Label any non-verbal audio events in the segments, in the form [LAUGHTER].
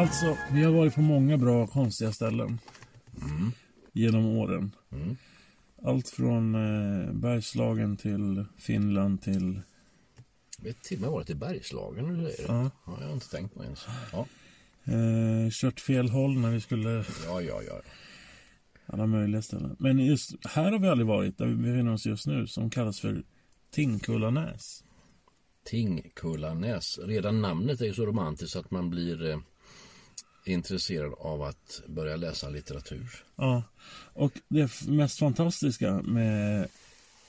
Alltså, vi har varit på många bra konstiga ställen. Genom åren. Allt från eh, Bergslagen till Finland till... Vi har till och med varit i Bergslagen och grejer. Ja. Ja, jag har inte tänkt på ens. Ja, Eh, kört fel håll när vi skulle ja, ja. ja. alla möjliga ställen. Men just här har vi aldrig varit, där vi befinner oss just nu, som kallas för Tingskullanäs. Tingkullanäs. Redan namnet är ju så romantiskt att man blir eh, intresserad av att börja läsa litteratur. Ja, och det mest fantastiska med,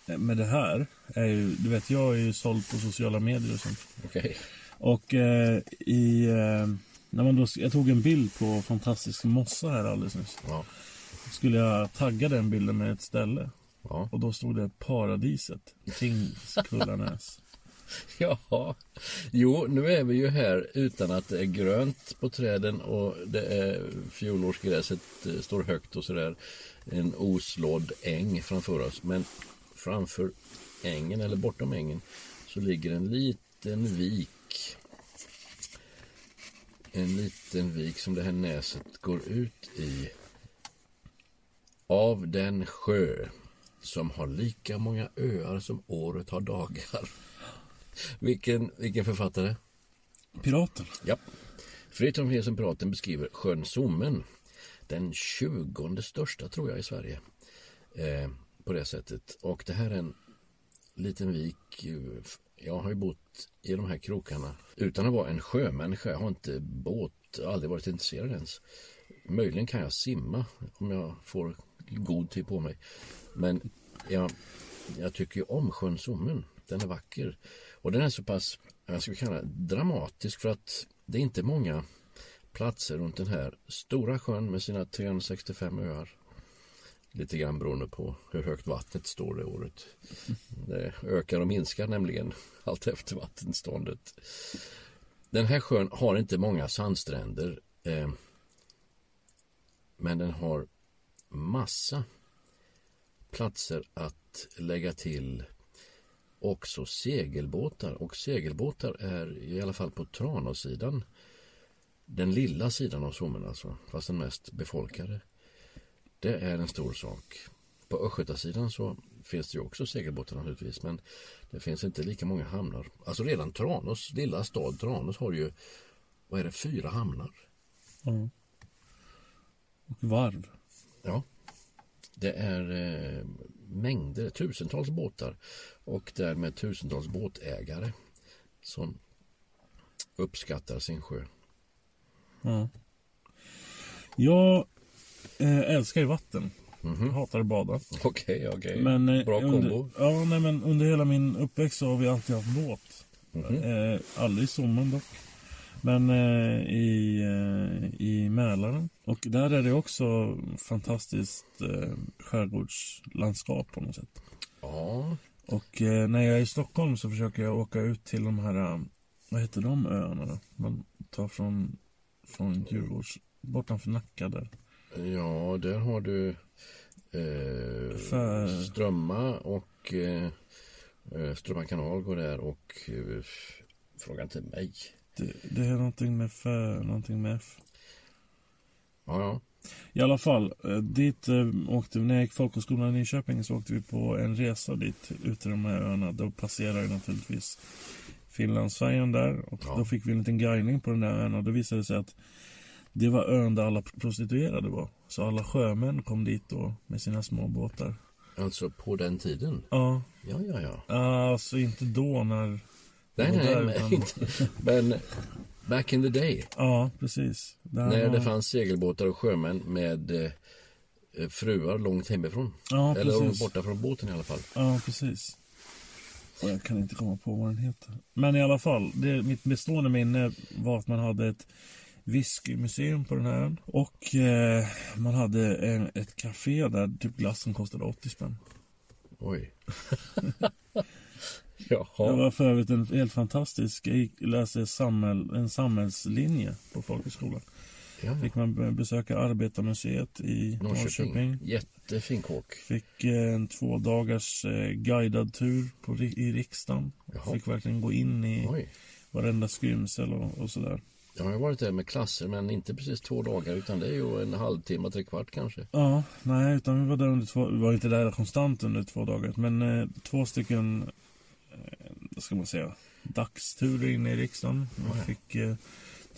med det här är ju, du vet jag är ju såld på sociala medier och sånt. Okej. Och eh, i, eh, när man då, jag tog en bild på fantastisk mossa här alldeles nyss. Ja. Skulle jag tagga den bilden med ett ställe. Ja. Och då stod det Paradiset, Tingskullanäs. [LAUGHS] ja. Jo, nu är vi ju här utan att det är grönt på träden och det är fjolårsgräset eh, står högt och sådär. En oslådd äng framför oss. Men framför ängen eller bortom ängen så ligger en liten vik. En liten vik som det här näset går ut i. Av den sjö som har lika många öar som året har dagar. Vilken, vilken författare? Piraten. Ja. Fritiof Nilsson Piraten beskriver sjön Sommen. Den tjugonde största tror jag i Sverige. Eh, på det sättet. Och det här är en liten vik. eh, Jag har ju bott i de här krokarna utan att vara en sjömänniska. Jag har inte båt, aldrig varit intresserad ens. Möjligen kan jag simma om jag får god tid på mig. Men jag, jag tycker ju om sjön Sommen. Den är vacker. Och den är så pass, jag skulle kalla det dramatisk för att det är inte många platser runt den här stora sjön med sina 365 öar. Lite grann beroende på hur högt vattnet står det året. Det ökar och minskar nämligen allt efter vattenståndet. Den här sjön har inte många sandstränder. Eh, men den har massa platser att lägga till också segelbåtar. Och segelbåtar är i alla fall på Tranåsidan den lilla sidan av Sommen alltså, fast den mest befolkade. Det är en stor sak. På Östgötasidan så finns det ju också segelbåtar naturligtvis men det finns inte lika många hamnar. Alltså redan Tranås, lilla stad Tranås har ju, vad är det, fyra hamnar? Ja. Och varv. Ja. Det är eh, mängder, tusentals båtar och därmed tusentals båtägare som uppskattar sin sjö. Ja. Jag eh, älskar ju vatten. Jag hatar att bada. Okej, okej. Men, eh, Bra under, kombo. Ja, nej, men under hela min uppväxt så har vi alltid haft båt. Mhm. Eh, aldrig i sommaren dock. Men eh, i, eh, i Mälaren. Och där är det också fantastiskt eh, skärgårdslandskap på något sätt. Ja, Och eh, när jag är i Stockholm så försöker jag åka ut till de här, eh, vad heter de öarna då? Man tar från, från Djurgårds, bortanför Nacka där. ja där har du eh, För- Strömma och eh, Eh, Strömma kanal går där och eh, fråga inte mig. Det, det är någonting med F, någonting med F. Ja, ja. I alla fall, eh, dit eh, åkte vi, när jag gick folkhögskolan i Nyköping så åkte vi på en resa dit, ut till de här öarna. Då passerade naturligtvis Finlandsfärjan där och Ja. då fick vi en liten guidning på den där ön och då visade det sig att det var ön där alla prostituerade var. Så alla sjömän kom dit då med sina små båtar. Alltså på den tiden. Ja, Ja, ja, ja. alltså inte då när... Nej, nej, där, men, utan- inte, men back in the day. Ja, precis. Det här När var- det fanns segelbåtar och sjömän med eh, fruar långt hemifrån. Ja, Eller precis. borta från båten i alla fall. Ja, precis. Och jag kan inte komma på vad den heter. Men i alla fall, det, mitt bestående minne var att man hade ett whiskymuseum på den här ön. Och eh, man hade en, ett café där typ glassen kostade 80 spänn. Oj. [LAUGHS] Det Jaha. var för övrigt en helt fantastisk, jag läste samhäll, en samhällslinje på folkhögskolan. Ja, Fick man be- besöka Arbetarmuseet i Norrköping. Norrköping. Jättefin kåk. Fick eh, en två dagars eh, guidad tur på, i riksdagen. Jaha. Fick verkligen gå in i Oj. varenda skrymsel och, och sådär. Jag har varit där med klasser men inte precis två dagar utan det är ju en halvtimme, tre kvart kanske. Ja, nej, utan vi var där under två, vi var inte där konstant under två dagar, men eh, två stycken, vad ska man säga, dagsturer inne i riksdagen. Ja, ja. fick eh,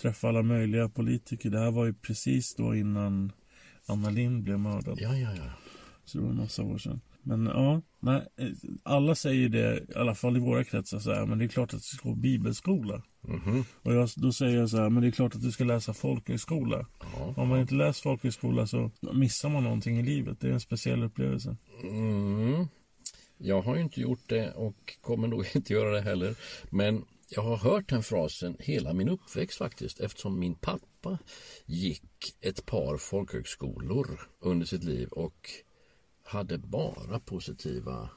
träffa alla möjliga politiker. Det här var ju precis då innan Anna Lindh blev mördad. Ja, ja, ja. Så det var en massa år sedan. Men ja, nej, eh, alla säger det, i alla fall i våra kretsar, så här, men det är klart att du ska gå bibelskola. Mhm. Och jag, då säger jag så här, men det är klart att du ska läsa folkhögskola. Ja. Om man inte läser folkhögskola så missar man någonting i livet. Det är en speciell upplevelse. Mm. Jag har ju inte gjort det och kommer nog [LAUGHS] inte göra det heller. Men jag har hört den frasen hela min uppväxt faktiskt eftersom min pappa gick ett par folkhögskolor under sitt liv och hade bara positiva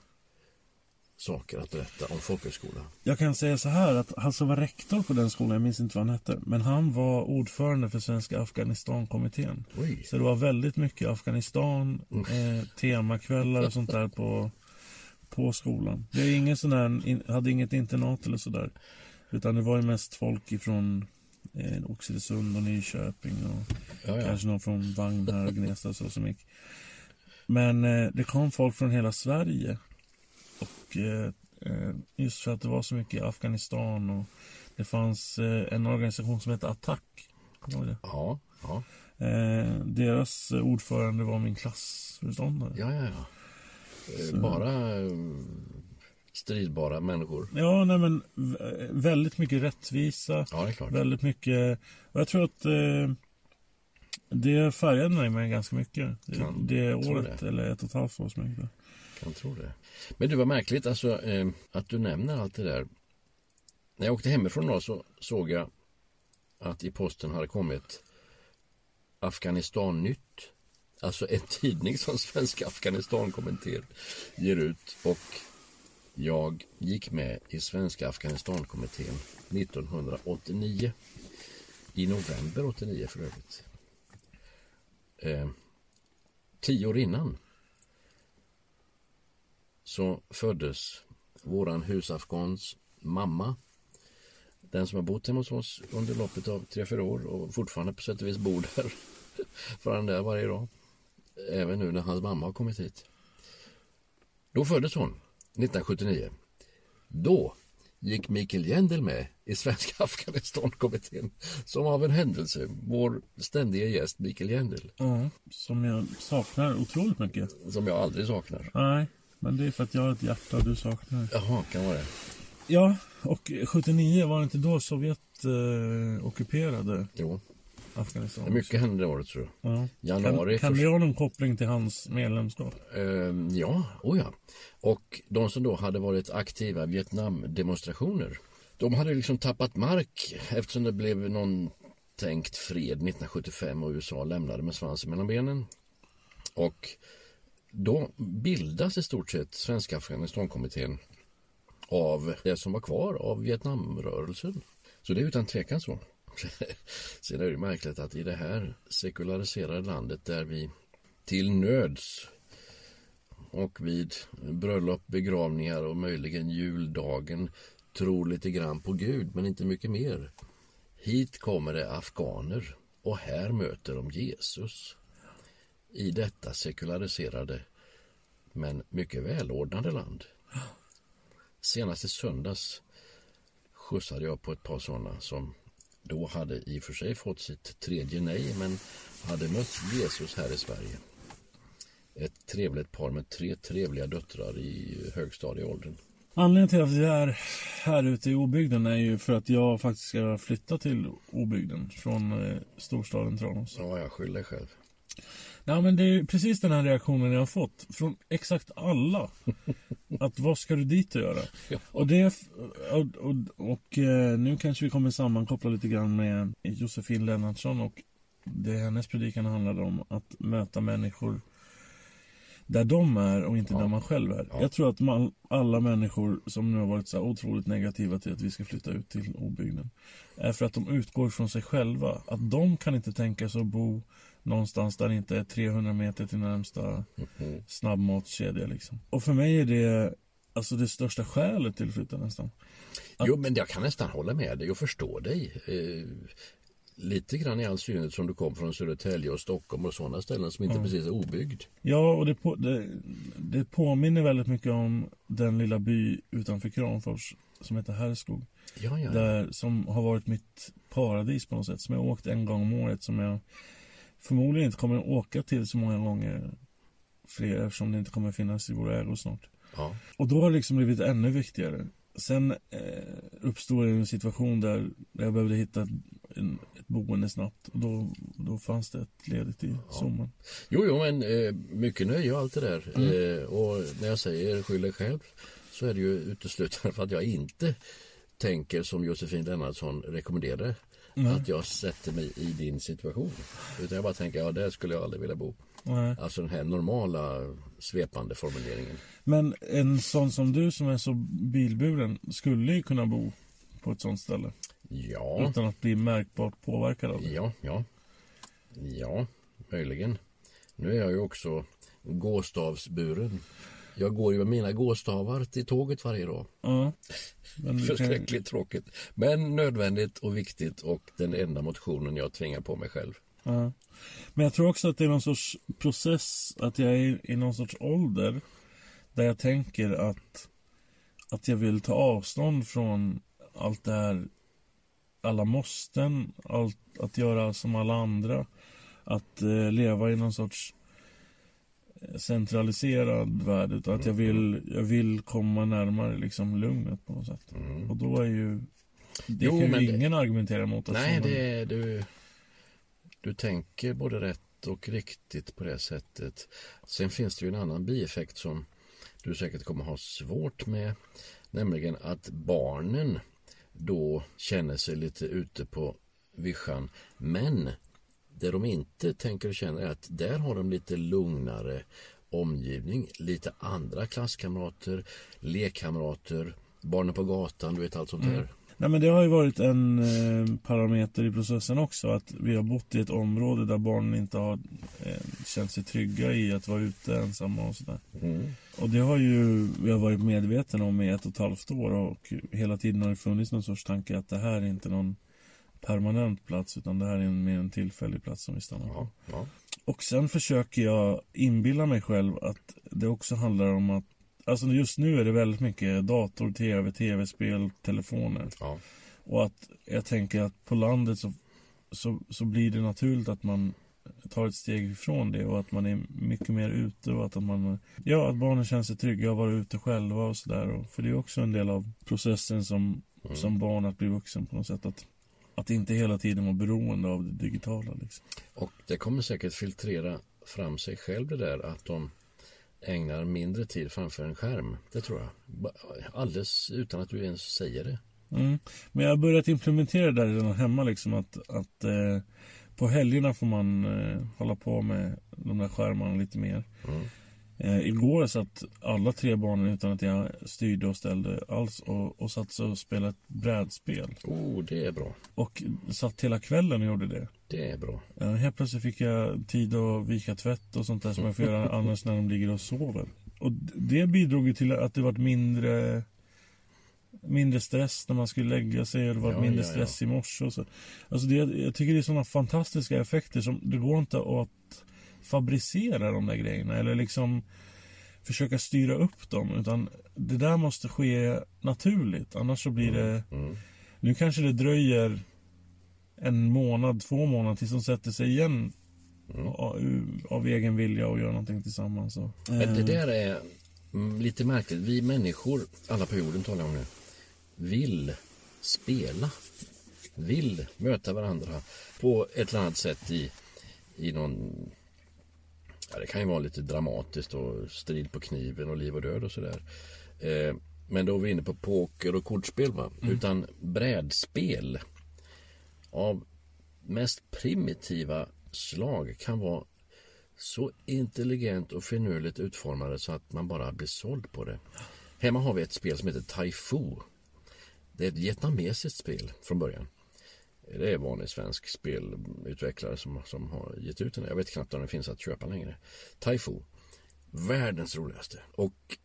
saker att berätta om folkhögskola. Jag kan säga så här att han som var rektor på den skolan, jag minns inte vad han hette, men han var ordförande för Svenska Afghanistankommittén. Så det var väldigt mycket Afghanistan, eh, temakvällar och sånt där på, på skolan. Det är ingen sån in, hade inget internat eller sådär. Utan det var ju mest folk ifrån eh, Oxelösund och Nyköping och Ja, ja. kanske någon från Vagnhär och Gnesta så som gick. Men eh, det kom folk från hela Sverige. Och eh, eh, just för att det var så mycket i Afghanistan och det fanns eh, en organisation som hette Attack. Kommer det? Ja, ja, Eh, deras ordförande var min klassföreståndare. ja, ja. ja. Eh, Bara eh, stridbara människor. Ja, nej men väldigt mycket rättvisa. Ja, det är klart. Väldigt mycket. Och jag tror att eh, det färgade mig med ganska mycket. Det, Kan det året, det. eller ett och ett halvt år som jag gjorde. Kan tro det. Men du, var märkligt alltså, eh, att du nämner allt det där. När jag åkte hemifrån då så såg jag att i posten hade kommit Afghanistan-nytt. Alltså en tidning som Svenska Afghanistankommittén ger ut. Och jag gick med i Svenska Afghanistankommittén 1989. I november 89 för övrigt. Eh, tio år innan så föddes våran husafghans mamma. Den som har bott hemma hos oss under loppet av tre fyra år och fortfarande på sätt och vis bor där. [LAUGHS] För han där varje dag. Även nu när hans mamma har kommit hit. Då föddes hon 1979. Då gick Mikael Jendel med i Svenska [LAUGHS] Afghanistankommittén som av en händelse vår ständiga gäst Mikael Jendel Ja, som jag saknar otroligt mycket. som jag aldrig saknar. Nej, men det är för att jag har ett hjärta och du saknar. Jaha, kan vara det. Ja, och 79 var det inte då Sovjet eh, ockuperade Jo, Afghanistan? mycket hände det året tror jag. Ja. Januari Kan, kan det ha någon koppling till hans medlemskap? Ehm, ja, oh ja. Och de som då hade varit aktiva Vietnamdemonstrationer de hade liksom tappat mark eftersom det blev någon tänkt fred 1975 och USA lämnade med svansen mellan benen. Och då bildas i stort sett Svenska Afghanistankommittén av det som var kvar av Vietnamrörelsen. Så det är utan tvekan så. [LAUGHS] Sen är det märkligt att i det här sekulariserade landet där vi till nöds och vid bröllop, begravningar och möjligen juldagen tror lite grann på Gud men inte mycket mer. Hit kommer det afghaner och här möter de Jesus. I detta sekulariserade men mycket välordnade land. Senast i söndags skjutsade jag på ett par sådana som då hade i och för sig fått sitt tredje nej men hade mött Jesus här i Sverige. Ett trevligt par med tre trevliga döttrar i högstadieåldern. Anledningen till att vi är här ute i obygden är ju för att jag faktiskt ska flytta till obygden från eh, storstaden Tranås. Ja, jag skyller själv. Ja, men det är precis den här reaktionen jag har fått från exakt alla. [LAUGHS] Att vad ska du dit och göra? Och, det, och, och, och eh, nu kanske vi kommer sammankoppla lite grann med Josefin Lennartsson och det hennes predikan handlade om att möta människor där de är och inte Ja. där man själv är. Ja. Jag tror att man, alla människor som nu har varit så otroligt negativa till att vi ska flytta ut till obygden är för att de utgår från sig själva. Att de kan inte tänka sig att bo någonstans där det inte är 300 meter till närmsta Mhm. snabbmatskedja. Liksom. Och för mig är det alltså det största skälet till att flytta nästan. Att- Jo, men jag kan nästan hålla med dig och förstå dig. Eh, lite grann i all synnerhet som du kom från Södertälje och Stockholm och sådana ställen som inte precis är obyggd. Ja, och det, på, det, det påminner väldigt mycket om den lilla by utanför Kramfors som heter Härskog. Ja, ja, ja. Där, som har varit mitt paradis på något sätt. Som jag åkt en gång om året. Som jag förmodligen inte kommer åka till så många gånger fler eftersom det inte kommer finnas i vår ägo snart. ja. Och då har det liksom blivit ännu viktigare. Sen eh, uppstod en situation där jag behövde hitta en, ett boende snabbt. Och då, då fanns det ett ledigt i Sommen. Jo, jo, men eh, mycket nöje och allt det där. Mm. Eh, och när jag säger skyller själv så är det ju uteslutande [LAUGHS] för att jag inte tänker som Josefin Lennartsson rekommenderade. Att jag sätter mig i din situation. Utan jag bara tänker, ja där skulle jag aldrig vilja bo. Nej. Alltså den här normala svepande formuleringen. Men en sån som du som är så bilburen skulle ju kunna bo på ett sånt ställe. Ja, Utan att bli märkbart påverkad av det. ja, ja. Ja, möjligen. Nu är jag ju också gåstavsburen. Jag går ju med mina gåstavar till tåget varje dag. Ja. Men Förskräckligt tråkigt. Men nödvändigt och viktigt och den enda motionen jag tvingar på mig själv. ja. Men jag tror också att det är någon sorts process. Att jag är i någon sorts ålder. Där jag tänker att, att jag vill ta avstånd från allt det här. Alla måsten. Allt, att göra som alla andra. Att eh, leva i någon sorts centraliserad värld. Utan att jag vill, jag vill komma närmare liksom lugnet på något sätt. Och då är ju... Det Jo, kan ju men det- ingen argumentera mot. att Nej, det är, du, du tänker både rätt och riktigt på det sättet. Sen finns det ju en annan bieffekt som du säkert kommer ha svårt med. Nämligen att barnen då känner sig lite ute på vischan. Men det de inte tänker och känner är att där har de lite lugnare omgivning, lite andra klasskamrater, lekkamrater, barnen på gatan, du vet allt sånt där. Nej men det har ju varit en eh, parameter i processen också att vi har bott i ett område där barnen inte har eh, känt sig trygga i att vara ute ensamma och sådär. Och det har ju vi har varit medvetna om i ett och ett halvt år och hela tiden har det funnits någon sorts tanke att det här är inte någon permanent plats utan det här är en, mer en tillfällig plats som vi stannar på. Ja. Och sen försöker jag inbilla mig själv att det också handlar om att Alltså just nu är det väldigt mycket dator, tv, tv-spel, telefoner. ja. Och att jag tänker att på landet så, så, så blir det naturligt att man tar ett steg ifrån det och att man är mycket mer ute och att man Ja, att barnen känner sig trygga och vara ute själva och sådär. För det är också en del av processen som, som barn att bli vuxen på något sätt. Att, att inte hela tiden vara beroende av det digitala liksom. Och det kommer säkert filtrera fram sig själv det där att de ägnar mindre tid framför en skärm. Det tror jag. Alldeles utan att du ens säger det. Mm. Men jag har börjat implementera det där redan hemma liksom att, att eh, på helgerna får man eh, hålla på med de där skärmarna lite mer. Eh, igår satt alla tre barnen utan att jag styrde och ställde alls och, och satt och spelade ett brädspel. Oh, det är bra. Och satt hela kvällen och gjorde det. Det är bra. Eh, helt plötsligt fick jag tid att vika tvätt och sånt där som jag får göra [LAUGHS] annars när de ligger och sover. och det bidrog ju till att det var mindre mindre stress när man skulle lägga sig och det var Ja, mindre ja, ja. stress i morse och så. Alltså det, jag tycker det är sådana fantastiska effekter som det går inte att fabricera de där grejerna eller liksom försöka styra upp dem utan det där måste ske naturligt annars så blir det Mm. nu kanske det dröjer en månad, två månader tills de sätter sig igen Mm. av, av egen vilja och gör någonting tillsammans. Så. Men det Eh, där är mm, lite märkligt. Vi människor, alla på jorden talar jag om nu, vill spela. Vill möta varandra på ett eller annat sätt i, i någon... Ja, det kan ju vara lite dramatiskt och strid på kniven och liv och död och sådär. Eh, men då är vi inne på poker och kortspel va? Utan brädspel av mest primitiva slag kan vara så intelligent och finurligt utformade så att man bara blir såld på det. Hemma har vi ett spel som heter Taifu. Det är ett vietnamesiskt spel från början. Det är vanlig svensk spelutvecklare som, som har gett ut den. Jag vet knappt om den finns att köpa längre. Taifu. Världens roligaste. Och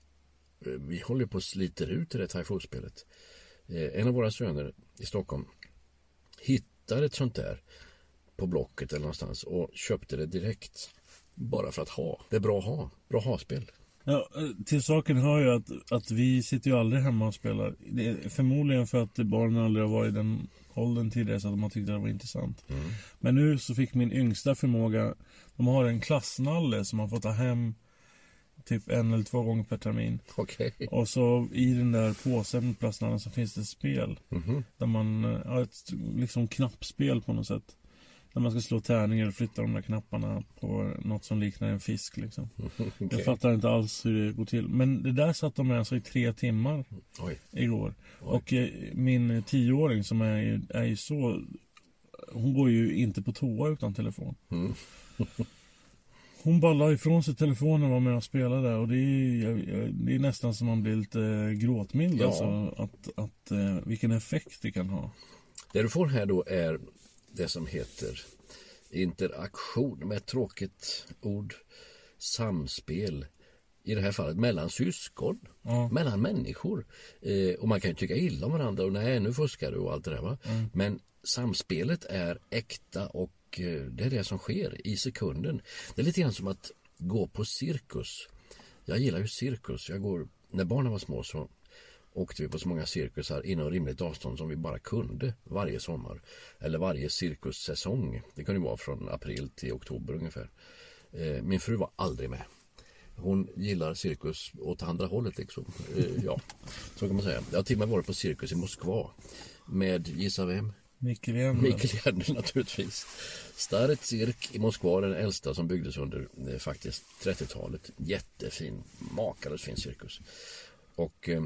eh, vi håller på att sliter ut det där Taifu-spelet. Eh, en av våra söner i Stockholm hittade ett sånt där på Blocket eller någonstans och köpte det direkt. Bara för att ha. Det är bra att ha. Bra att ha-spel. Ja, eh, till saken hör ju att, att vi sitter ju aldrig hemma och spelar. Det är förmodligen för att barnen aldrig har varit i den åldern tidigare så att de har tyckt att det var intressant. Men nu så fick min yngsta förmåga, de har en klassnalle som man får ta hem typ en eller två gånger per termin. Okej. Och så i den där påsen med plastnallen så finns det ett spel. Där man, eh, ja, ett liksom knappspel på något sätt. Där man ska slå tärningar och flytta de där knapparna på något som liknar en fisk liksom. [LAUGHS] Jag fattar inte alls hur det går till. Men det där satt de med alltså i tre timmar Oj. igår. Och eh, min tioåring som är, ju- är ju så... Hon går ju inte på toa utan telefon. [LAUGHS] Hon bara la ifrån sig telefonen och var med och spelade och det är, det är nästan som man blir lite gråtmild Ja. alltså, att, att, eh, vilken effekt det kan ha. Det du får här då är det som heter interaktion med ett tråkigt ord. Samspel. I det här fallet mellan syskon. Mellan människor. Eh, och man kan ju tycka illa om varandra och nej nu fuskar du och allt det där va. Men samspelet är äkta och eh, det är det som sker i sekunden. Det är lite grann som att gå på cirkus. Jag gillar ju cirkus. Jag går, när barnen var små så åkte vi på så många cirkusar inom rimligt avstånd som vi bara kunde varje sommar. Eller varje cirkussäsong. Det kunde vara från april till oktober ungefär. Eh, min fru var aldrig med. Hon gillar cirkus åt andra hållet liksom. Eh, ja, så kan man säga. Jag har till och med varit på cirkus i Moskva. Med, gissa vem? Mikael Järner [LAUGHS] naturligtvis. Staret Cirk i Moskva, den äldsta som byggdes under eh, faktiskt 30-talet. Jättefin, makalöst fin cirkus. Och eh,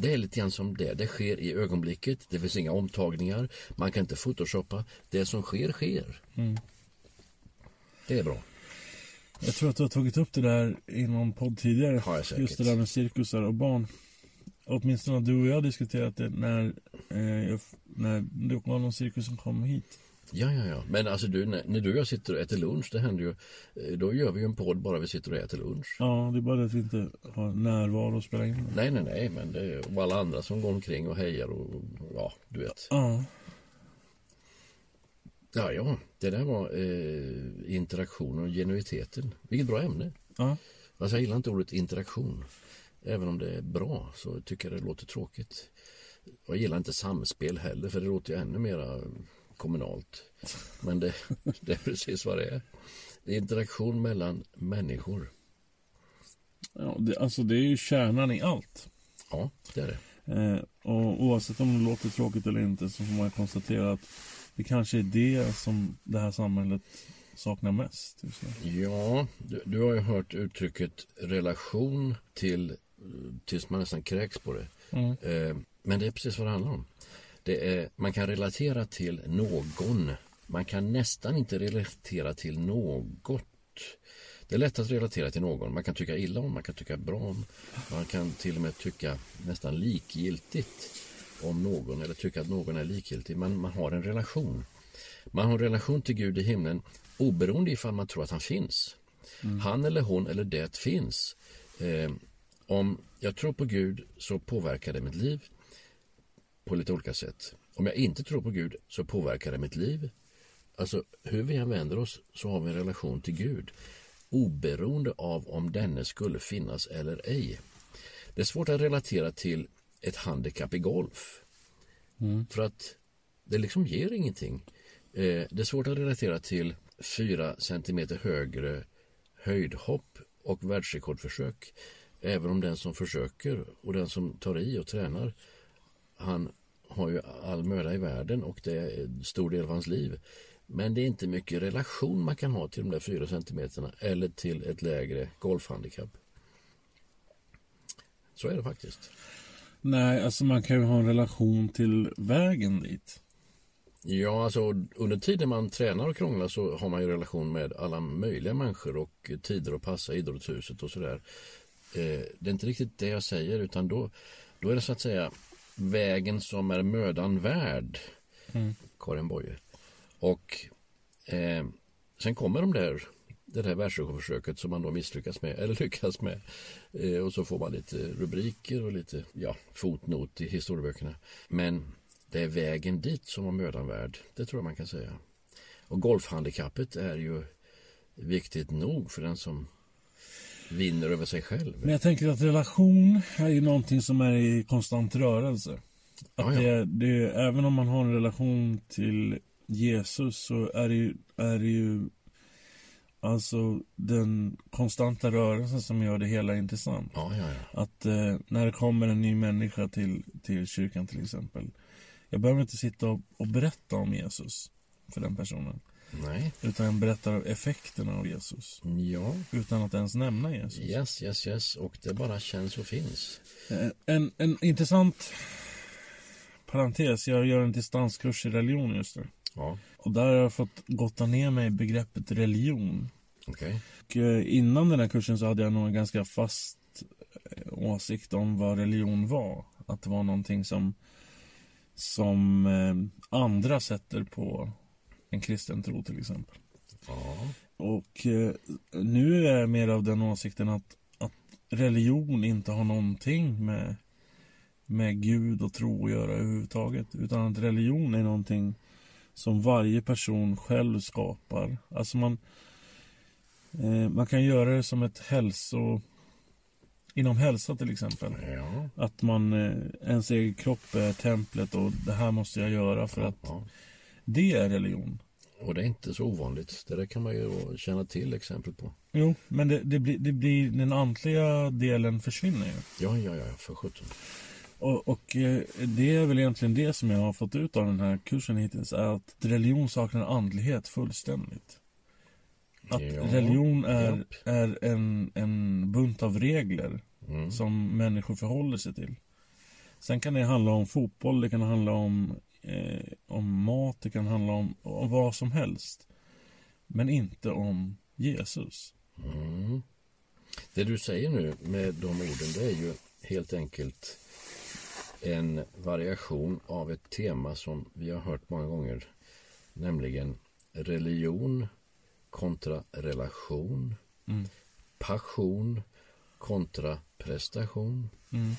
det är lite grann som det. Det sker i ögonblicket. Det finns inga omtagningar. Man kan inte photoshoppa. Det som sker, sker. Det är bra. Jag tror att du har tagit upp det där i någon podd tidigare. Har jag säkert. Just det där med cirkusar och barn. Åtminstone du och jag diskuterat det när, eh, jag, när det var någon cirkus som kom hit. Ja, ja, ja. Men alltså du, när, när du och jag sitter och äter lunch, det händer ju. eh, Då gör vi ju en podd bara vi sitter och äter lunch. Ja, det är bara det att vi inte har närvaro och spelar in. Nej, nej, nej, men det är och alla andra som går omkring och hejar och ja, du vet. Ja, Ja, ja, det där var eh, interaktionen och genuiteten. Vilket bra ämne. ja. Alltså, jag gillar inte ordet interaktion. Även om det är bra så tycker jag det låter tråkigt. Jag gillar inte samspel heller för det låter ju ännu mera kommunalt. Men det, det är precis vad det är. Det är interaktion mellan människor. ja det, alltså det är ju kärnan i allt. Ja, det är det. Eh, och oavsett om det låter tråkigt eller inte så får man konstatera att det kanske är det som det här samhället saknar mest. Ja, du, du har ju hört uttrycket relation till tills man nästan kräks på det. Eh, men det är precis vad det handlar om. Det är, man kan relatera till någon. Man kan nästan inte relatera till något. Det är lätt att relatera till någon. Man kan tycka illa om, man kan tycka bra om. Man kan till och med tycka nästan likgiltigt om någon eller tycka att någon är likgiltig. Men man har en relation. Man har en relation till Gud i himlen oberoende ifall man tror att han finns. Han eller hon eller det finns. Eh, om jag tror på Gud så påverkar det mitt liv på lite olika sätt. Om jag inte tror på Gud så påverkar det mitt liv. Alltså hur vi än vänder oss så har vi en relation till Gud oberoende av om denne skulle finnas eller ej. Det är svårt att relatera till ett handikapp i golf. Mm. För att det liksom ger ingenting. Eh, det är svårt att relatera till fyra centimeter högre höjdhopp och världsrekordförsök. Även om den som försöker och den som tar i och tränar han har ju all möda i världen och det är en stor del av hans liv. Men det är inte mycket relation man kan ha till de där fyra centimeterna eller till ett lägre golfhandikapp. Så är det faktiskt. Nej, alltså man kan ju ha en relation till vägen dit. Ja, alltså under tiden man tränar och krånglar så har man ju relation med alla möjliga människor och tider att passa idrottshuset och sådär. Eh, det är inte riktigt det jag säger utan då, då är det så att säga vägen som är mödan värd. Mm. Karin Boye. Och eh, sen kommer de där det här världsrekordförsöket som man då misslyckas med eller [LAUGHS] lyckas med. Eh, och så får man lite rubriker och lite ja, fotnot i historieböckerna. Men det är vägen dit som var mödan värd. Det tror jag man kan säga. Och golfhandikappet är ju viktigt nog för den som vinner över sig själv. Men jag tänker att relation är ju någonting som är i konstant rörelse. Att ja. Det, det, även om man har en relation till Jesus så är det ju, är det ju alltså den konstanta rörelsen som gör det hela intressant. Ja, ja, ja. Att eh, när det kommer en ny människa till, till kyrkan till exempel. Jag behöver inte sitta och, och berätta om Jesus för den personen. Nej. Utan berättar effekterna av Jesus. Ja. Utan att ens nämna Jesus. Yes, yes, yes. Och det bara känns och finns. Eh, en, en intressant parentes. Jag gör en distanskurs i religion just nu. Ja. Och där har jag fått gotta ner mig i begreppet religion. Okay. Och eh, innan den här kursen så hade jag nog en ganska fast eh, åsikt om vad religion var. Att det var någonting som, som andra sätter på en kristen tro till exempel. Ja. Och nu är jag mer av den åsikten att, att religion inte har någonting med, med Gud och tro att göra överhuvudtaget. Utan att religion är någonting som varje person själv skapar. Alltså man, eh, man kan göra det som ett hälso... Inom hälsa till exempel. Ja. Att man, eh, ens egen kropp är templet och det här måste jag göra för att ja. Det är religion. Och det är inte så ovanligt. Det där kan man ju känna till exempel på. Jo, men det, det, blir, det blir, den antliga delen försvinner ju. Ja, ja, ja, för sjutton. Och, och, eh, det är väl egentligen det som jag har fått ut av den här kursen hittills är att religion saknar andlighet fullständigt. Att ja, religion är, är en, en bunt av regler mm. som människor förhåller sig till. Sen kan det handla om fotboll, det kan handla om mat, det kan handla om, om vad som helst. Men inte om Jesus. Mm. Det du säger nu med de orden, det är ju helt enkelt en variation av ett tema som vi har hört många gånger, nämligen religion kontra relation, mm. passion kontra prestation. Mm.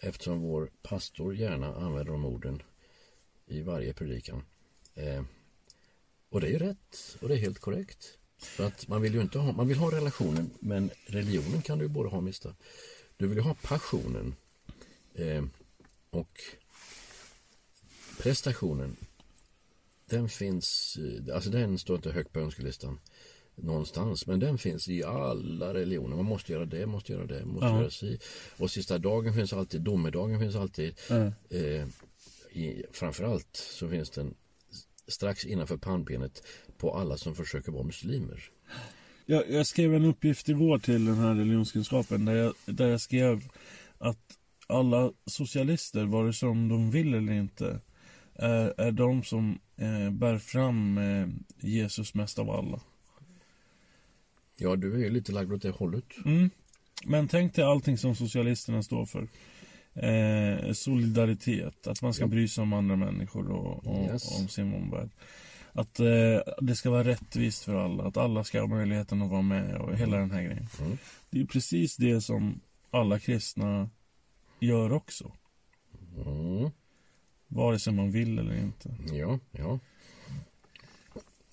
Eftersom vår pastor gärna använder de orden i varje predikan. Eh, och det är rätt och det är helt korrekt. För att man vill ju inte ha, man vill ha relationen men religionen kan du både ha och mista. Du vill ju ha passionen Eh, och prestationen, den finns, eh, alltså den står inte högt på önskelistan någonstans, men den finns i alla religioner. Man måste göra det, måste göra det, måste uh göra si. Och sista dagen finns alltid, domedagen finns alltid. Uh eh, i, framförallt så finns den strax innanför pannbenet på alla som försöker vara muslimer. Jag, jag skrev en uppgift igår till den här religionskunskapen där jag, där jag skrev att alla socialister, vare sig de vill eller inte, är, är de som eh, bär fram eh, Jesus mest av alla. Ja, du är ju lite lagd åt det hållet. Mm. Men tänk dig allting som socialisterna står för. Eh, solidaritet, att man ska bry sig om andra människor och, och yes. om sin omvärld. Att eh, det ska vara rättvist för alla. Att alla ska ha möjligheten att vara med och hela den här grejen. Mm. Det är precis det som alla kristna gör också. Mm. Vare sig man vill eller inte. Ja, ja.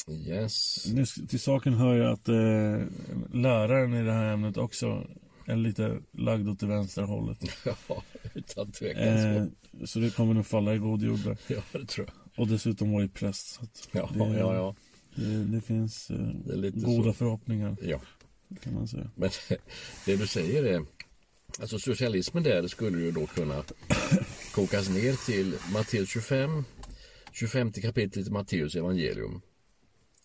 Yes. Nu, till saken hör ju att eh, läraren i det här ämnet också är lite lagd åt det vänstra hållet. [LAUGHS] Ja, utan tvekan Eh, så. så det kommer nog falla i god jord där. Ja, det tror jag. Och dessutom var ju präst. Så Ja, det, ja, ja. Det, det finns eh, Det goda så. förhoppningar Ja, kan man säga. men [LAUGHS] det du säger är Alltså socialismen där skulle ju då kunna kokas ner till Matteus 25 25 kapitlet i Matteus evangelium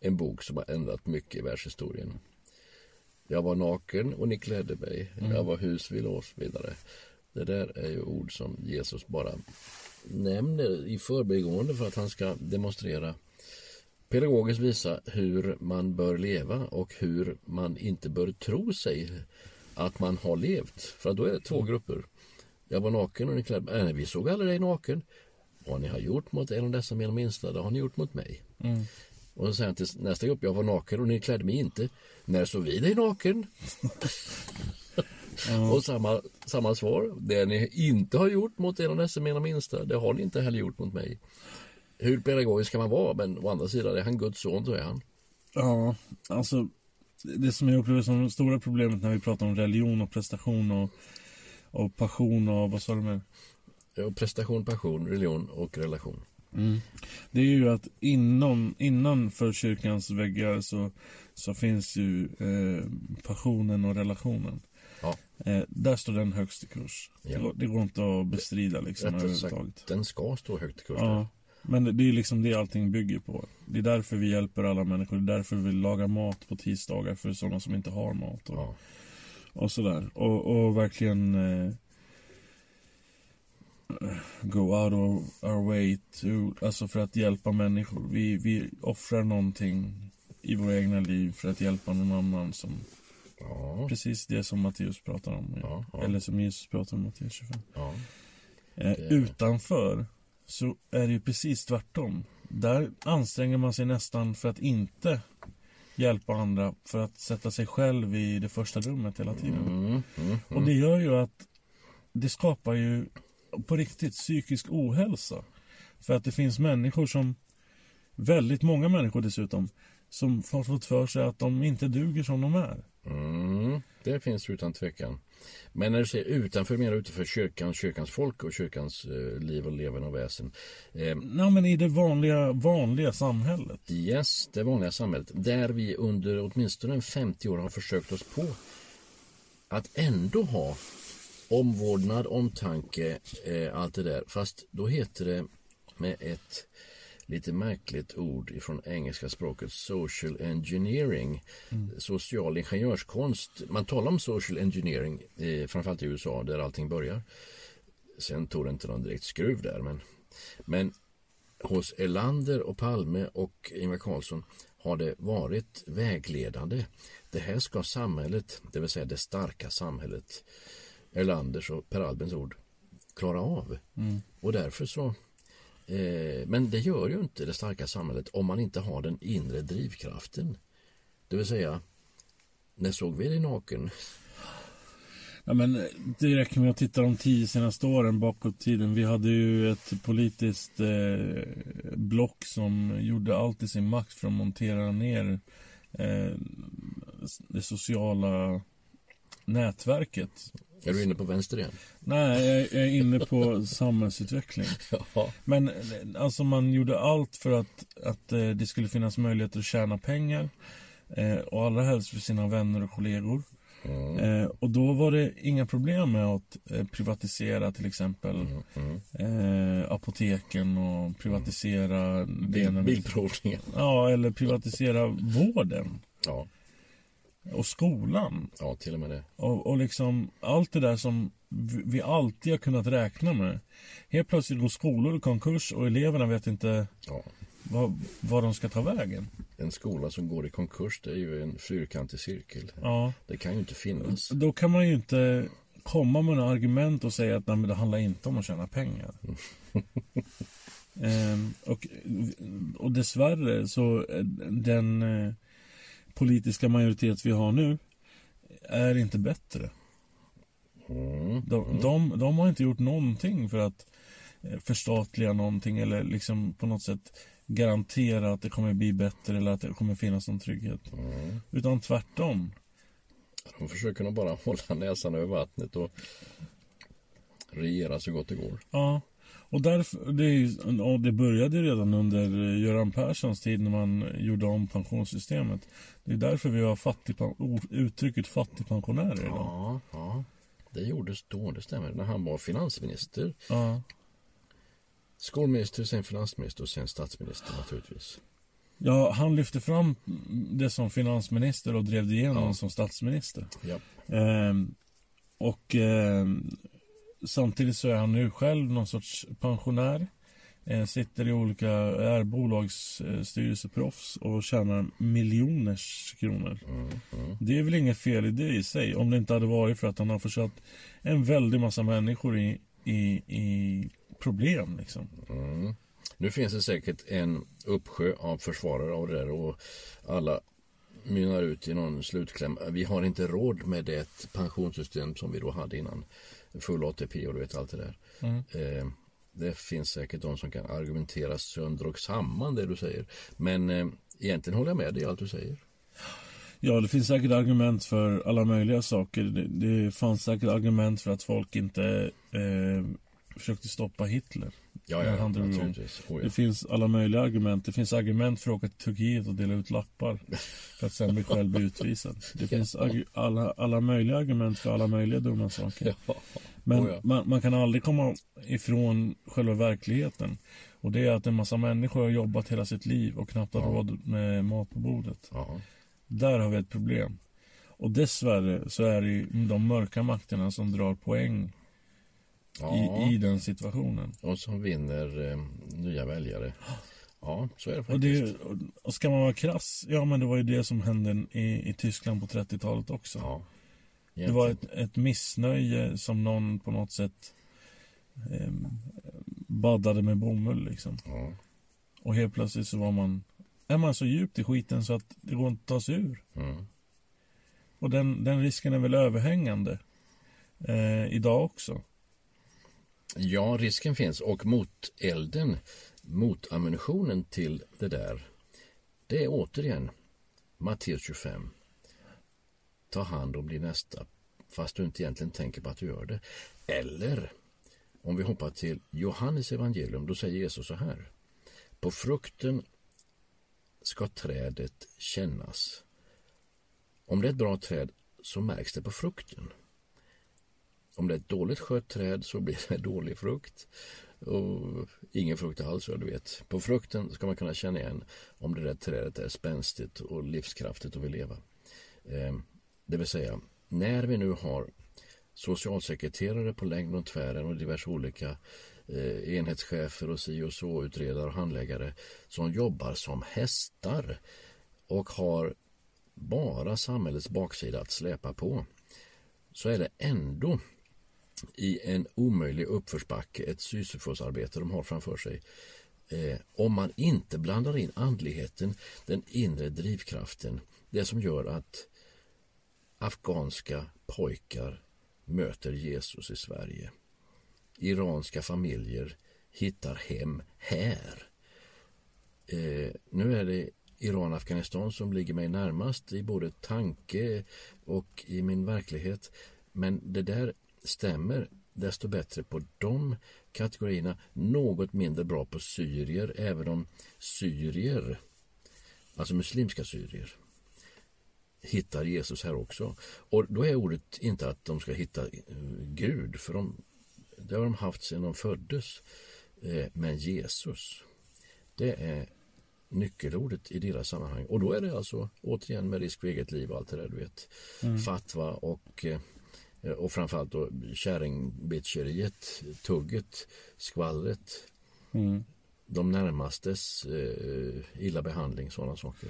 En bok som har ändrat mycket i världshistorien Jag var naken och ni klädde mig Jag var husvill och så vidare Det där är ju ord som Jesus bara nämner i förbigående för att han ska demonstrera pedagogiskt visa hur man bör leva och hur man inte bör tro sig att man har levt. För då är det två grupper. Jag var naken och ni klädde mig. Nej, vi såg aldrig dig naken. Vad ni har gjort mot en av dessa mina minsta, det har ni gjort mot mig. Och så säger han till nästa grupp, jag var naken och ni klädde mig inte. När såg vi dig naken? [LAUGHS] Och samma, samma svar, det ni inte har gjort mot en av dessa mina minsta, det har ni inte heller gjort mot mig. Hur pedagogisk kan man vara? Men å andra sidan, är han Guds son så är han. Ja, alltså det som jag upplever som det stora problemet när vi pratar om religion och prestation och, och passion och vad sa du mer? Ja, Prestation, passion, religion och relation. Det är ju att inom, innanför kyrkans väggar så, så finns ju eh, passionen och relationen. Ja, Eh, där står den högst i kurs. Ja. Det, går, det går inte att bestrida liksom överhuvudtaget. den ska stå högt i kurs. Ja, men det, det är liksom det allting bygger på. Det är därför vi hjälper alla människor. Det är därför vi lagar mat på tisdagar för sådana som inte har mat. Och, Ja. och sådär. Och, och verkligen eh, go out of our way to, alltså för att hjälpa människor. Vi, vi offrar någonting i våra egna liv för att hjälpa någon annan som Ja, precis det som Matteus pratar om. Ja, ja. Eller som Jesus pratar om i Matteus 25. ja. Eh, utanför så är det ju precis tvärtom. Där anstränger man sig nästan för att inte hjälpa andra för att sätta sig själv i det första rummet hela tiden. Mm, mm, Och det gör ju att det skapar ju på riktigt psykisk ohälsa. För att det finns människor som, väldigt många människor dessutom, som har fått för sig att de inte duger som de är. mm. Det finns utan tvekan. Men när du säger utanför, menar du utanför kyrkan, kyrkans folk och kyrkans eh, liv och leverne och väsen. Eh, Nej, men i det vanliga, vanliga samhället. Yes, det vanliga samhället. Där vi under åtminstone 50 år har försökt oss på att ändå ha omvårdnad, omtanke, eh, allt det där. Fast då heter det med ett lite märkligt ord ifrån engelska språket social engineering, social ingenjörskonst. Man talar om social engineering, eh, framförallt i USA där allting börjar. Sen tog det inte någon direkt skruv där, men, men hos Elander och Palme och Ingvar Carlsson har det varit vägledande. Det här ska samhället, det vill säga det starka samhället, Erlanders och Per Albins ord, klara av. Och därför så eh, men det gör ju inte det starka samhället om man inte har den inre drivkraften. Det vill säga, när såg vi dig naken? Ja, men det räcker med att titta de tio senaste åren bakåt i tiden. Vi hade ju ett politiskt eh, block som gjorde allt i sin makt för att montera ner eh, det sociala nätverket. Är du inne på vänster igen? Nej, jag, är inne på samhällsutveckling. [LAUGHS] Ja. Men alltså man gjorde allt för att, att eh, det skulle finnas möjligheter att tjäna pengar. Eh, och allra helst för sina vänner och kollegor. Eh, och då var det inga problem med att eh, privatisera till exempel eh, apoteken och privatisera det ena- Bilprovningen. Ja, eller privatisera vården Ja, och skolan. ja, till och med det. Och, och liksom allt det där som vi alltid har kunnat räkna med. Helt plötsligt går skolor i konkurs och eleverna vet inte Ja. vad, vad de ska ta vägen. En skola som går i konkurs det är ju en fyrkantig cirkel. Ja, Det kan ju inte finnas. då kan man ju inte komma med några argument och säga att nej, men det handlar inte om att tjäna pengar. [LAUGHS] Ehm, och, och dessvärre så eh, den eh, politiska majoritet vi har nu är inte bättre. Mm. De, de, de har inte gjort någonting för att eh, förstatliga någonting eller liksom på något sätt garantera att det kommer bli bättre eller att det kommer finnas någon trygghet. Mm. Utan tvärtom. De försöker nog bara [LAUGHS] hålla näsan över vattnet och regera så gott det går. Ja, och, därför, det, är ju- och det började redan under eh, Göran Perssons tid när man gjorde om pensionssystemet. Det är därför vi har fattigpen, uttrycket fattigpensionärer idag. Ja, ja. Det gjordes då, det stämmer. När han var finansminister. Ja. Skolminister, sen finansminister och sen statsminister naturligtvis. ja, han lyfte fram det som finansminister och drev det igenom Ja. som statsminister. Ja. Ehm, och ehm, samtidigt så är han nu själv någon sorts pensionär. Eh, sitter i olika, är bolagsstyrelseproffs och tjänar miljoners kronor. Det är väl inget fel i det i sig om det inte hade varit för att han har försatt en väldig massa människor i, i, i problem liksom. Nu finns det säkert en uppsjö av försvarare av det där och alla mynnar ut i någon slutkläm. Vi har inte råd med det pensionssystem som vi då hade innan full ATP och du vet allt det där. Eh, det finns säkert de som kan argumentera sönder och samman det du säger. Men eh, egentligen håller jag med dig i allt du säger. Ja, det finns säkert argument för alla möjliga saker. Det, det fanns säkert argument för att folk inte eh, försökte stoppa Hitler. Ja, ja, han drog igång. Oh, ja. Det finns alla möjliga argument. Det finns argument för att åka till Turkiet och dela ut lappar för att sen bli själv bli utvisad. Det [LAUGHS] finns alla, alla möjliga argument för alla möjliga dumma saker. Men Oh, man, man kan aldrig komma ifrån själva verkligheten. Och det är att en massa människor har jobbat hela sitt liv och knappt har råd med mat på bordet. Där har vi ett problem. Och dessvärre så är det de mörka makterna som drar poäng Ja. i, i den situationen. Och som vinner eh, nya väljare. Ja, så är det Och, faktiskt. det, och- och ska man vara krass, ja men det var ju det som hände i, i Tyskland på 30-talet också. Ja. det var ett, ett missnöje som någon på något sätt eh, baddade med bomull liksom. Ja. Och helt plötsligt så var man, är man så djupt i skiten så att det går inte att ta sig ur. Mm. Och den, den risken är väl överhängande eh, idag också. Ja, risken finns. Och motelden, motammunitionen till det där, det är återigen Matteus 25. Ta hand om din nästa, fast du inte egentligen tänker på att du gör det. Eller, om vi hoppar till Johannes evangelium, då säger Jesus så här. På frukten ska trädet kännas. Om det är ett bra träd så märks det på frukten. Om det är ett dåligt skött träd så blir det [LAUGHS] dålig frukt. Och ingen frukt alls, ja, du vet. På frukten ska man kunna känna igen om det där trädet är spänstigt och livskraftigt och vill leva. Eh, det vill säga, när vi nu har socialsekreterare på längden och tvären och diverse olika eh, enhetschefer och si och så utredare och handläggare som jobbar som hästar och har bara samhällets baksida att släpa på så är det ändå i en omöjlig uppförsbacke ett Sisyfosarbete de har framför sig. Eh, om man inte blandar in andligheten, den inre drivkraften, det som gör att afghanska pojkar möter Jesus i Sverige. Iranska familjer hittar hem här. Eh, nu är det Iran och Afghanistan som ligger mig närmast i både tanke och i min verklighet. Men det där stämmer desto bättre på de kategorierna. Något mindre bra på syrier, även om syrier, alltså muslimska syrier, hittar Jesus här också. Och då är ordet inte att de ska hitta eh, Gud, för de, det har de haft sedan de föddes. Eh, Men Jesus, det är nyckelordet i deras sammanhang. Och då är det alltså återigen med risk för eget liv och allt det där du vet. Fatwa och, eh, och framförallt då kärringbitcheriet, tugget, skvallret, Mm. de närmastes eh, illa behandling, sådana saker.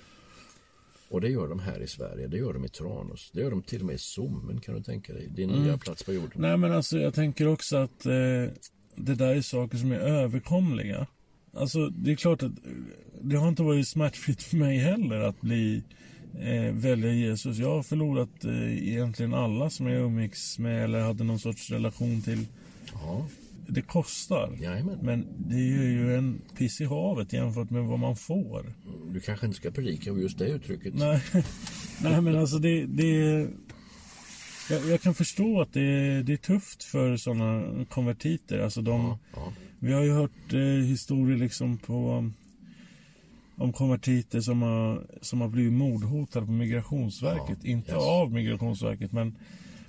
Och det gör de här i Sverige, det gör de i Tranås, det gör de till och med i Sommen kan du tänka dig, din nya plats på jorden. Nej men alltså jag tänker också att eh, det där är saker som är överkomliga. alltså det är klart att det har inte varit smärtfritt för mig heller att bli eh, välja Jesus. Jag har förlorat eh, egentligen alla som jag umgicks med eller hade någon sorts relation till. Ja, Det kostar. jajamän. Men det är ju en piss i havet jämfört med vad man får. Du kanske inte ska predika om just det uttrycket. Nej, [LAUGHS] Nej men alltså det... det jag, jag kan förstå att det, det är tufft för sådana konvertiter. Alltså de, Ja, Vi har ju hört eh, historier liksom på om konvertiter som har, som har blivit mordhotade på Migrationsverket. Ja, inte yes. av Migrationsverket men,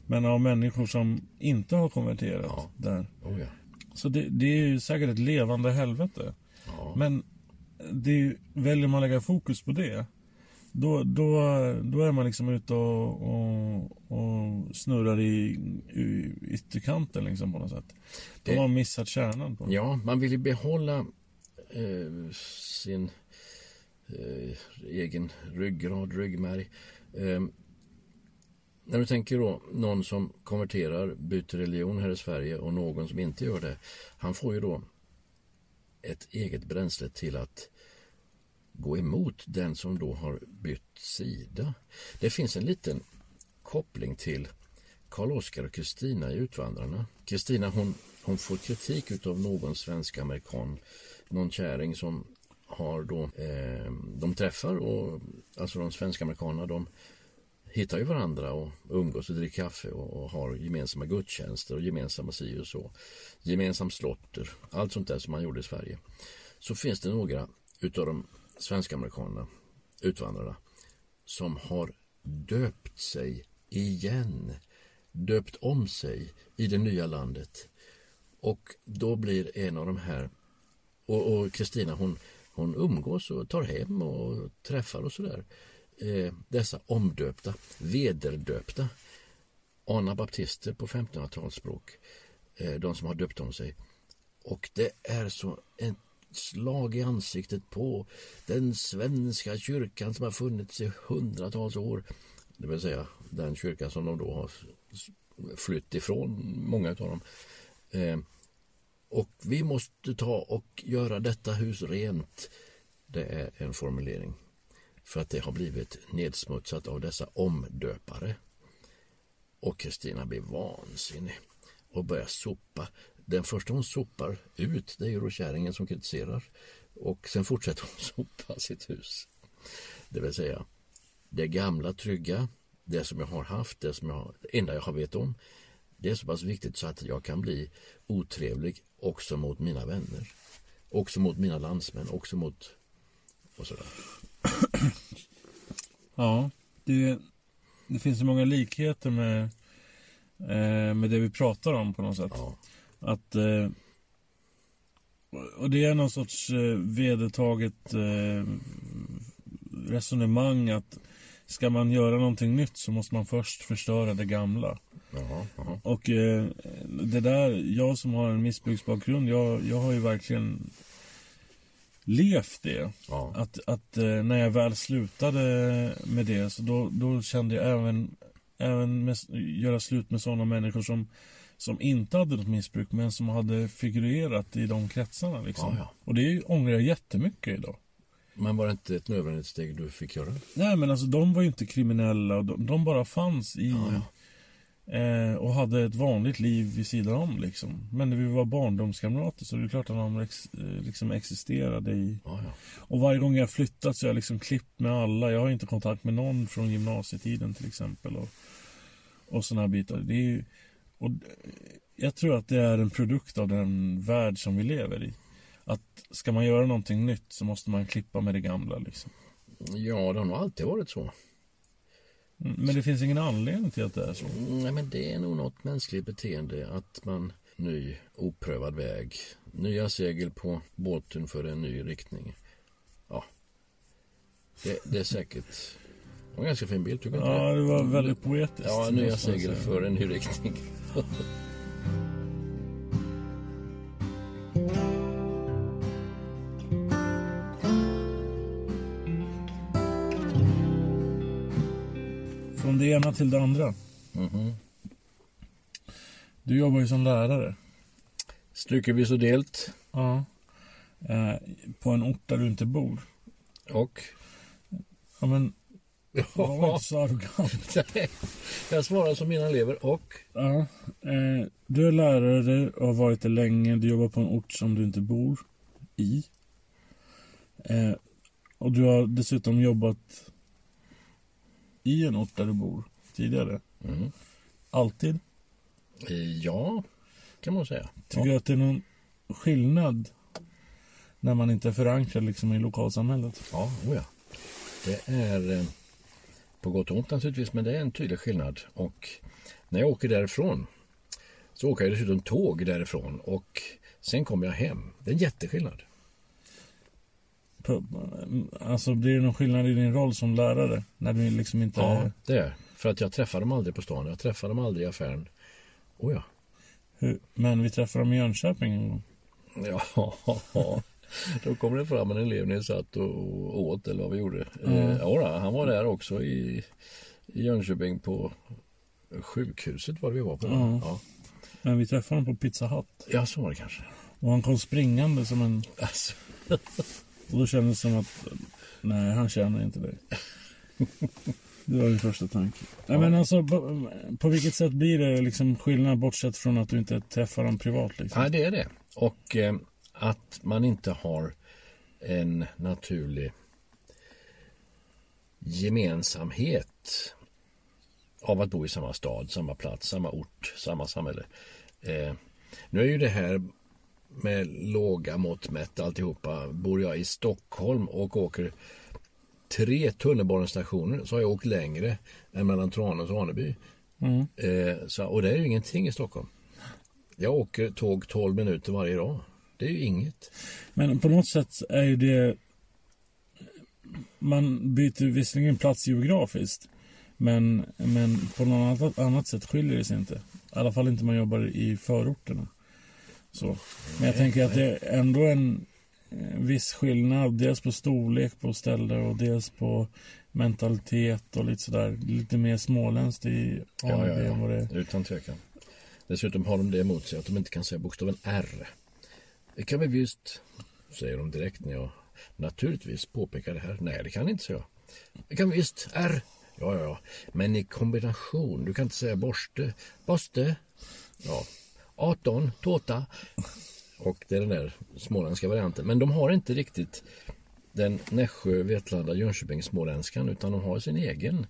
men av människor som inte har konverterat Ja. där. oh ja. Så det, det är ju säkert ett levande helvete. Men det är, ju- väljer man lägga fokus på det då, då, då är man liksom ute och, och, och snurrar i, i ytterkanten liksom på något sätt. De Det- har missat kärnan. På. Ja, man vill ju behålla eh, sin Eh, egen ryggrad, ryggmärg. Eh, när du tänker då någon som konverterar, byter religion här i Sverige och någon som inte gör det. Han får ju då ett eget bränsle till att gå emot den som då har bytt sida. Det finns en liten koppling till Karl-Oskar och Kristina i Utvandrarna. Kristina hon, hon får kritik utav någon svensk amerikan, någon kärring som har då, eh, de träffar och alltså de svenska amerikanerna de hittar ju varandra och umgås och dricker kaffe och, och har gemensamma gudstjänster och gemensamma si och så. Gemensam slotter, allt sånt där som man gjorde i Sverige. Så finns det några utav de svenska amerikanerna, utvandrarna, som har döpt sig igen, döpt om sig i det nya landet. Och då blir en av de här, och och Kristina hon, hon umgås och tar hem och träffar och sådär. Eh, dessa omdöpta, vederdöpta anabaptister på 1500-talsspråk. Eh, de som har döpt om sig. Och det är så ett slag i ansiktet på den svenska kyrkan som har funnits i hundratals år. Det vill säga den kyrkan som de då har flytt ifrån, många av dem. Eh, och vi måste ta och göra detta hus rent. Det är en formulering. För att det har blivit nedsmutsat av dessa omdöpare. Och Kristina blir vansinnig och börjar sopa. Den första hon sopar ut det är ju då kärringen som kritiserar. Och sen fortsätter hon [LAUGHS] sopa sitt hus. Det vill säga det gamla trygga, det som jag har haft, det som jag, det enda jag har vet om. Det är så pass viktigt så att jag kan bli otrevlig också mot mina vänner. Också mot mina landsmän, också mot och sådär. Ja, det, det finns så många likheter med, eh, med det vi pratar om på något sätt. Ja, Att, eh, och det är någon sorts eh, vedertaget eh, resonemang att ska man göra någonting nytt så måste man först förstöra det gamla. Jaha, jaha. Och eh, det där, jag som har en missbruksbakgrund, jag, jag har ju verkligen levt det. Ja. Att, att eh, när jag väl slutade med det så då, då kände jag även, även med, göra slut med sådana människor som, som inte hade något missbruk men som hade figurerat i de kretsarna. Liksom. Ja, ja. Och det ångrar jag jättemycket idag. Men var det inte ett nödvändigt steg du fick göra? Nej men alltså de var ju inte kriminella och de, de bara fanns i Ja, Eh, och hade ett vanligt liv vid sidan om liksom. Men när vi var barndomskamrater så är det klart att de ex, eh, liksom existerade i Ja, ja. Och varje gång jag flyttat så har jag liksom klippt med alla. Jag har inte kontakt med någon från gymnasietiden till exempel. Och, och sådana här bitar. Det är ju, och eh, jag tror att det är en produkt av den värld som vi lever i. Att ska man göra någonting nytt så måste man klippa med det gamla. Liksom. ja, det har nog alltid varit så. Mm, Men det finns ingen anledning till att det är så. Mm, Nej, men det är nog något mänskligt beteende att man ny oprövad väg, nya segel på båten för en ny riktning. Ja, det, det är säkert det var en ganska fin bild, tycker inte Ja, det var väldigt poetiskt. Ja, nya segel för en ny riktning. [LAUGHS] ena till det andra. Mhm. Du jobbar ju som lärare. Styckevis och delt. Ja. Eh, på en ort där du inte bor. Och? Ja, men... Var inte så arrogant. [LAUGHS] jag svarar som mina elever. Och? Ja, eh, du är lärare och har varit det länge. Du jobbar på en ort som du inte bor i. Eh, och du har dessutom jobbat i en ort där du bor tidigare. Mm. Alltid. Eh, ja, kan man säga. Tycker du att det är någon skillnad när man inte är förankrad liksom i lokalsamhället? Ja, oh ja. Det är eh, på gott och ont naturligtvis, men det är en tydlig skillnad. Och när jag åker därifrån så åker jag dessutom tåg därifrån och sen kommer jag hem. Det är en jätteskillnad. Alltså blir det någon skillnad i din roll som lärare? När du liksom inte... Ja, det är För att jag träffar dem aldrig på stan. Jag träffar dem aldrig i affären. Oh ja. Hur? Men vi träffade dem i Jönköping en gång. Ja, [LAUGHS] då kom det fram en elev när satt och åt eller vad vi gjorde. Mm. Eh, ja, han var där också i, i Jönköping på sjukhuset var det vi var på. Mm. Ja. Men vi träffade honom på Pizza Hut. ja, så var det kanske. Och han kom springande som en... Alltså. Och då kändes det som att... Nej, han känner inte dig. [LAUGHS] Det var min första tanke. Nej, men alltså, på, på vilket sätt blir det liksom skillnad bortsett från att du inte träffar dem privat? Liksom? Ja, det är det. Och eh, att man inte har en naturlig gemensamhet av att bo i samma stad, samma plats, samma ort, samma samhälle. Eh, nu är ju det här med låga mått mätt alltihopa. Bor jag i Stockholm och åker tre tunnelbanestationer så har jag åkt längre än mellan Tranås och Aneby. Mm. Eh, så, och det är ju ingenting i Stockholm. Jag åker tåg 12 minuter varje dag. Det är ju inget. Men på något sätt är ju det... Man byter visserligen plats geografiskt. Men, men på något annat, sätt skiljer det sig inte. I alla fall inte om man jobbar i förorterna. Så. Men jag tänker att det är ändå en viss skillnad. Dels på storlek på ställe och dels på mentalitet och lite sådär. Lite mer småländskt i Ja, ANB ja, än vad det ja. är. Utan tvekan. Dessutom har de det emot sig att de inte kan säga bokstaven R. Det kan vi visst, säger de direkt när jag naturligtvis påpekar det här. Nej, det kan inte säga. Det kan vi visst. R. Ja, ja, ja. Men i kombination. Du kan inte säga borste. Borste. Ja. 18. Tårta. Och det är den där småländska varianten. Men de har inte riktigt den Nässjö, Vetlanda, Jönköping småländskan utan de har sin egen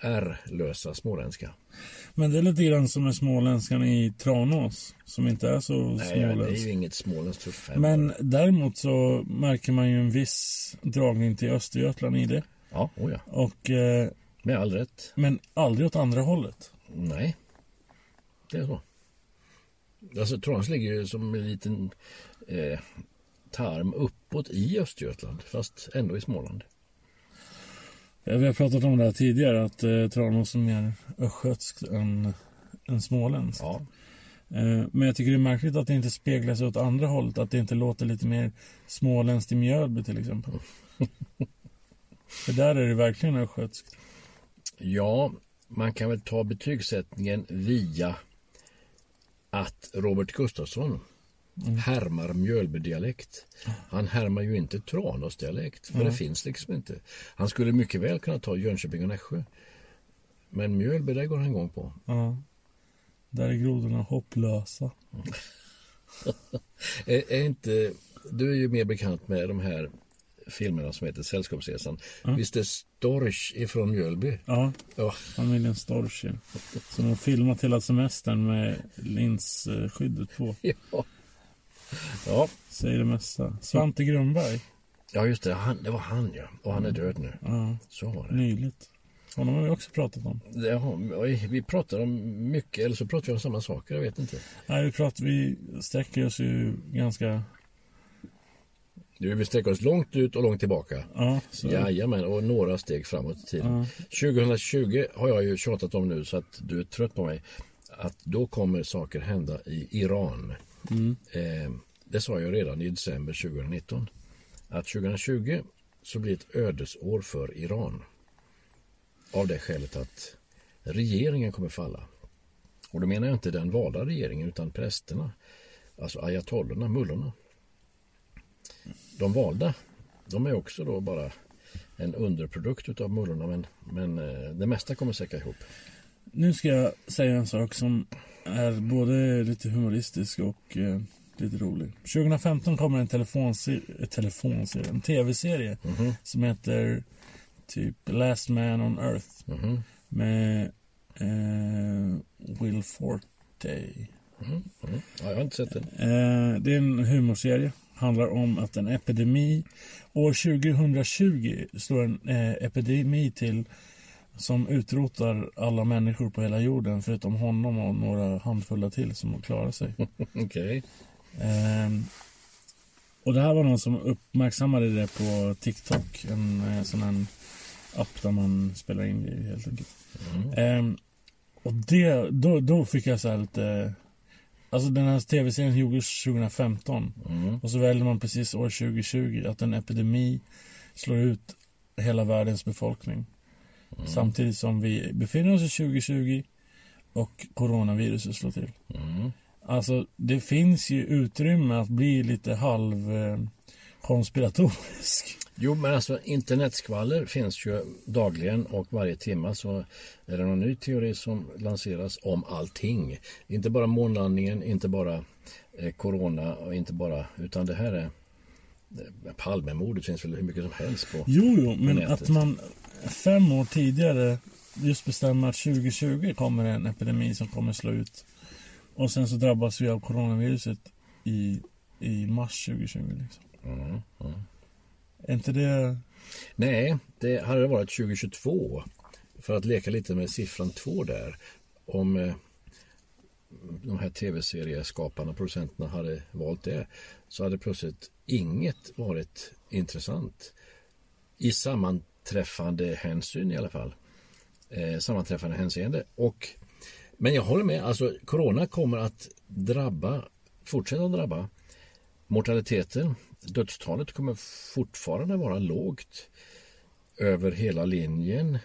R-lösa småländska. Men det är lite grann som med småländskan i Tranås. Som inte är så Nej, det är småländsk. ju inget småländskt för fem Men däremot så märker man ju en viss dragning till Östergötland i det. Ja, oh ja. Och, eh, Med all rätt. men aldrig åt andra hållet. Nej, det är så. Alltså Tranås ligger ju som en liten eh, tarm uppåt i Östergötland fast ändå i Småland. Ja, Vi har pratat om det här tidigare att eh, Tranås är mer östgötskt än, än småländskt. Ja, Eh, men jag tycker det är märkligt att det inte speglar sig åt andra hållet. Att det inte låter lite mer småländskt i Mjölby till exempel. [LAUGHS] För där är det verkligen östgötskt. ja, man kan väl ta betygssättningen via att Robert Gustafsson härmar Mjölbydialekt. Han härmar ju inte Tranåsdialekt, för det finns liksom inte. Han skulle mycket väl kunna ta Jönköping och Nässjö. Men Mjölby, där går han igång på. Ja. Där är grodorna hopplösa. [LAUGHS] Är, är inte, du är ju mer bekant med de här filmerna som heter Sällskapsresan. Visst är Storch ifrån Mjölby? Ja, Ja, familjen Storch. Som har filmat hela semestern med linsskyddet på. [LAUGHS] ja. ja. Säger det mesta. Svante Grundberg. ja just det. Han, det var han ja. Och han är död nu. Ja, Så var det. nyligt. Honom har vi också pratat om. Oj, vi pratar om mycket, eller så pratar vi om samma saker, jag vet inte. Nej, vi, pratar, vi sträcker oss ju ganska... Du, vi sträcker oss långt ut och långt tillbaka. Ja, så, Jajamän, och några steg framåt i tiden. 2020 har jag ju tjatat om nu så att du är trött på mig. Att då kommer saker hända i Iran. Eh, det sa jag redan i december 2019. Att 2020 så blir ett ödesår för Iran. Av det skälet att regeringen kommer falla. Och då menar jag inte den valda regeringen utan prästerna. Alltså ayatollorna, mullorna. De valda, de är också då bara en underprodukt utav mullorna men, men eh, det mesta kommer säkert ihop. Nu ska jag säga en sak som är både lite humoristisk och eh, lite rolig. 2015 kommer en telefonserie, telefonserie en tv-serie Mhm. som heter typ Last Man on Earth Mhm. med eh, Will Forte. Mhm. Mhm. Ja, jag har inte sett den. Eh, det är en humorserie. Handlar om att en epidemi år 2020 slår en eh, epidemi till som utrotar alla människor på hela jorden förutom honom och några handfulla till som klarar sig. [LAUGHS] Okej. Ehm, och det här var någon som uppmärksammade det på TikTok. En eh, sån här app där man spelar in grejer helt enkelt. Ehm, och det, då, då fick jag så här lite... Alltså den här tv-serien gjordes 2015. Mm. Och så väljer man precis år 2020 att en epidemi slår ut hela världens befolkning. Samtidigt som vi befinner oss i 2020 och coronaviruset slår till. Mm. Alltså det finns ju utrymme att bli lite halv eh, konspiratorisk. Jo, men alltså internetskvaller finns ju dagligen och varje timme så är det någon ny teori som lanseras om allting. Inte bara månlandningen, inte bara eh, corona och inte bara, utan det här är eh, Palmemordet finns väl hur mycket som helst på. Jo, jo, men nätet. att man fem år tidigare just bestämmer att 2020 kommer en epidemi som kommer slå ut. Och sen så drabbas vi av coronaviruset i, i mars 2020. Liksom. Mm, mm. Är inte det... Nej, det hade varit 2022 för att leka lite med siffran 2 där. Om eh, de här tv-serieskaparna, och producenterna hade valt det så hade plötsligt inget varit intressant. I sammanträffande hänsyn i alla fall. Eh, sammanträffande hänseende. Och, men jag håller med, alltså corona kommer att drabba, fortsätta att drabba mortaliteten. Dödstalet kommer fortfarande vara lågt över hela linjen.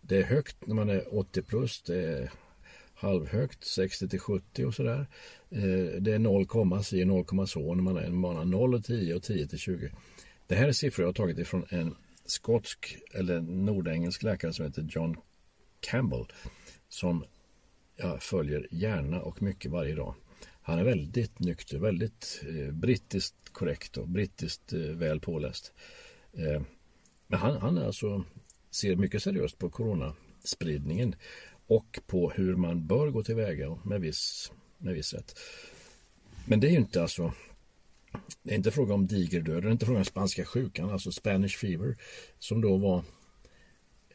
Det är högt när man är 80 plus, det är halvhögt 60 till 70 och sådär. Eh, det är 0, si 0, så när man är man 0 och 10 och 10 till 20. Det här är siffror jag har tagit ifrån en skotsk eller nordengelsk läkare som heter John Campbell som jag följer gärna och mycket varje dag. Han är väldigt nykter, väldigt eh, brittiskt korrekt och brittiskt eh, väl påläst. Eh, men han, han alltså ser mycket seriöst på coronaspridningen och på hur man bör gå tillväga med viss, med viss rätt. Men det är ju inte alltså det är inte fråga om digerdöd, det är inte fråga om spanska sjukan, alltså Spanish fever, som då var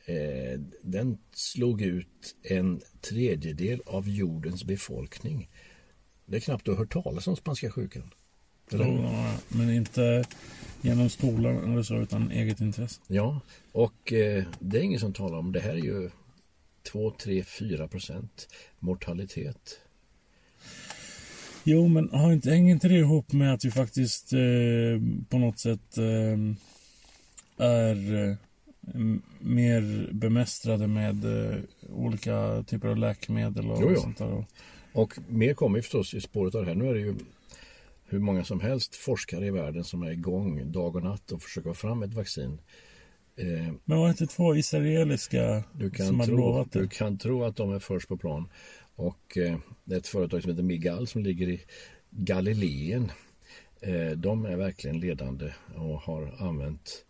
eh, den slog ut en tredjedel av jordens befolkning. Det är knappt du har hört talas om spanska sjukan. Eller? Ja, men inte genom skolan eller så, utan eget intresse. Ja, och eh, det är ingen som talar om det här är ju 2, 3, 4 procent mortalitet. Jo, men har inte, hänger inte det ihop med att vi faktiskt eh, på något sätt eh, är eh, mer bemästrade med eh, olika typer av läkemedel och Jo, jo. sånt där? Och, Och mer kommer ju förstås i spåret av det här. Nu är det ju hur många som helst forskare i världen som är igång dag och natt och försöker få fram ett vaccin. Eh, men var det inte två israeliska Du kan, som hade tro, lovat det? du kan tro att de är först på plan. Och eh, ett företag som heter Migal som ligger i Galileen. Eh, de är verkligen ledande och har använt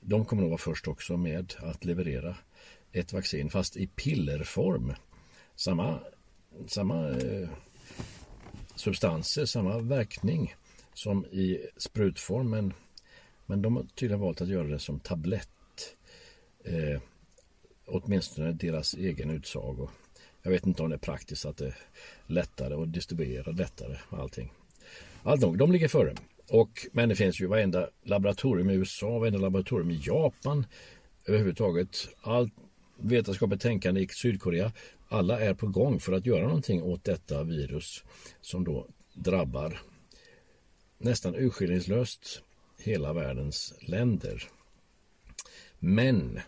de kommer nog vara först också med att leverera ett vaccin fast i pillerform. Samma, samma eh, substanser, samma verkning som i sprutform men, men de har tydligen valt att göra det som tablett. Eh, åtminstone deras egen utsago. Jag vet inte om det är praktiskt att det är lättare att distribuera lättare allting. Allt nog, de ligger före. Och, men det finns ju varenda laboratorium i USA, varenda laboratorium i Japan, överhuvudtaget allt vetenskapligt tänkande i Sydkorea. Alla är på gång för att göra någonting åt detta virus som då drabbar nästan urskillningslöst hela världens länder. Men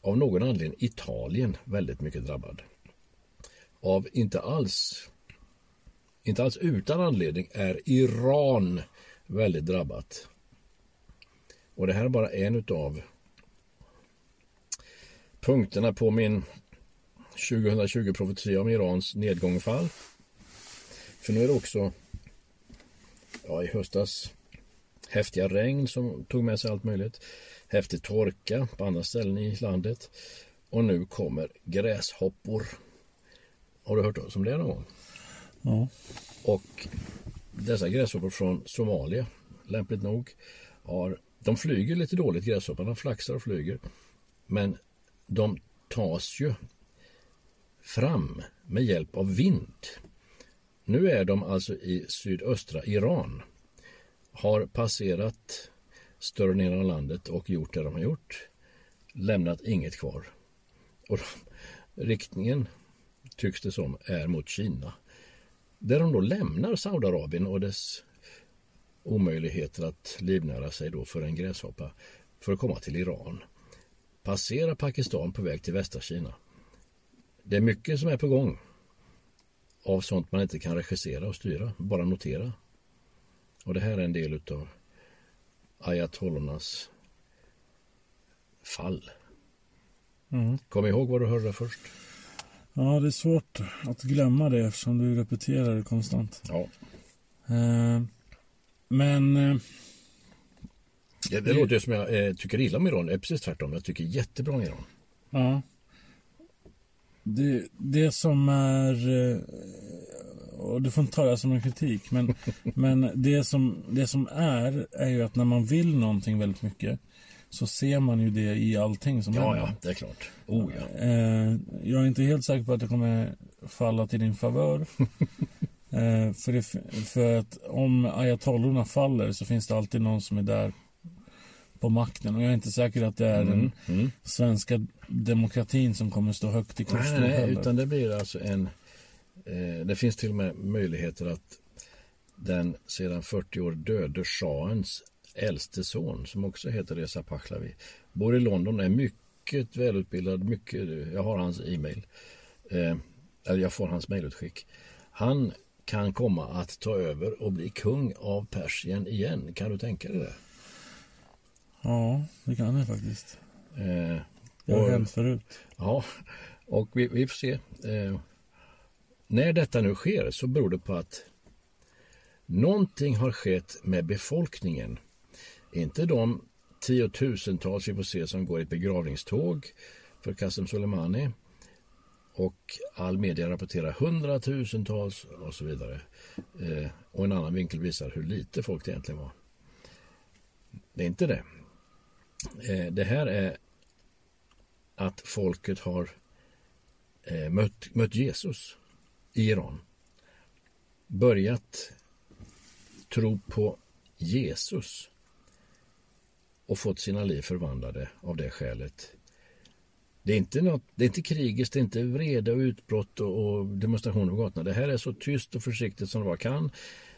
av någon anledning Italien väldigt mycket drabbad. Av inte alls inte alls utan anledning är Iran väldigt drabbat. Och det här är bara en utav punkterna på min 2020 profetia om Irans nedgång och fall. För nu är det också ja, i höstas häftiga regn som tog med sig allt möjligt. Häftig torka på andra ställen i landet. Och nu kommer gräshoppor. Har du hört talas om det någon gång? Ja. Och dessa gräshoppor från Somalia, lämpligt nog, har, de flyger lite dåligt gräshopparna, flaxar och flyger. Men de tas ju fram med hjälp av vind. Nu är de alltså i sydöstra Iran. Har passerat större delen av landet och gjort det de har gjort. Lämnat inget kvar. Och de, riktningen tycks det som är mot Kina. Där de då lämnar Saudiarabien och dess omöjligheter att livnära sig då för en gräshoppa för att komma till Iran. Passera Pakistan på väg till västra Kina. Det är mycket som är på gång av sånt man inte kan regissera och styra, bara notera. Och det här är en del utav ayatollernas fall. Mm. Kom ihåg vad du hörde först. Ja, det är svårt att glömma det eftersom du repeterar det konstant. Ja. Eh, men eh, Det, det låter ju som jag eh, tycker illa om Iran. Det är precis tvärtom. Jag tycker jättebra om Iran. ja. Det, det som är... eh, Och du får inte ta det som en kritik. Men, [LAUGHS] men det, som, det som är, är ju att när man vill någonting väldigt mycket så ser man ju det i allting som Ja, händer. ja, det är klart. Oh, ja. Eh, jag är inte helt säker på att det kommer falla till din favör. [LAUGHS] eh, för, det, för att om ayatollorna faller så finns det alltid någon som är där på makten. Och jag är inte säker att det är den Mm. svenska demokratin som kommer stå högt i kurs Nej, nej, utan det blir alltså en... Eh, det finns till och med möjligheter att den sedan 40 år döde shahens äldste son, som också heter Reza Pahlavi, bor i London, är mycket välutbildad, mycket, jag har hans e-mail, eh, eller jag får hans mejlutskick. Han kan komma att ta över och bli kung av Persien igen. Kan du tänka dig det? Ja, det kan det faktiskt. Eh, Det har och- hänt förut. Ja, och vi, vi får se. Eh, när detta nu sker så beror det på att någonting har skett med befolkningen. Inte de tiotusentals vi får se som går i ett begravningståg för Qasem Soleimani och all media rapporterar hundratusentals och så vidare. Eh, och en annan vinkel visar hur lite folk det egentligen var. Det är inte det. Eh, det här är att folket har eh, mött, mött Jesus i Iran. Börjat tro på Jesus och fått sina liv förvandlade av det skälet. Det är inte, något, det är inte krigiskt, det är inte vrede och utbrott och, och demonstrationer på gatorna. Det här är så tyst och försiktigt som det bara kan.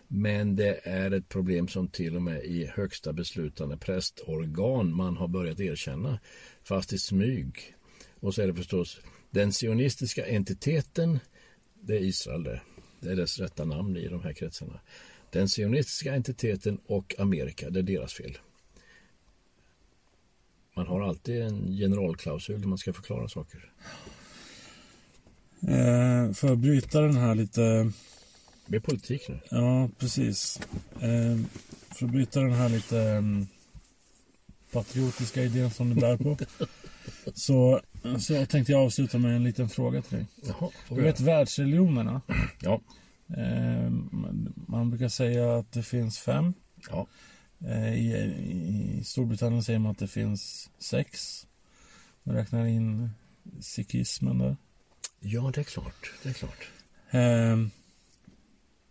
Men det är ett problem som till och med i högsta beslutande prästorgan man har börjat erkänna, fast i smyg. Och så är det förstås den sionistiska entiteten, det är Israel det. Det är dess rätta namn i de här kretsarna. Den sionistiska entiteten och Amerika, det är deras fel. Man har alltid en generalklausul när man ska förklara saker. Eh, för att bryta den här lite... Det är politik nu. Ja, precis. Eh, för att bryta den här lite mm, patriotiska idén som du bär på. [LAUGHS] så, så tänkte jag avsluta med en liten fråga till dig. Jaha, Du vet världsreligionerna. Ja, Eh, man- brukar säga att det finns fem. ja. Eh, i, I Storbritannien säger man att det finns sex. Man räknar in sikhismen där. ja, det är klart. Det är klart.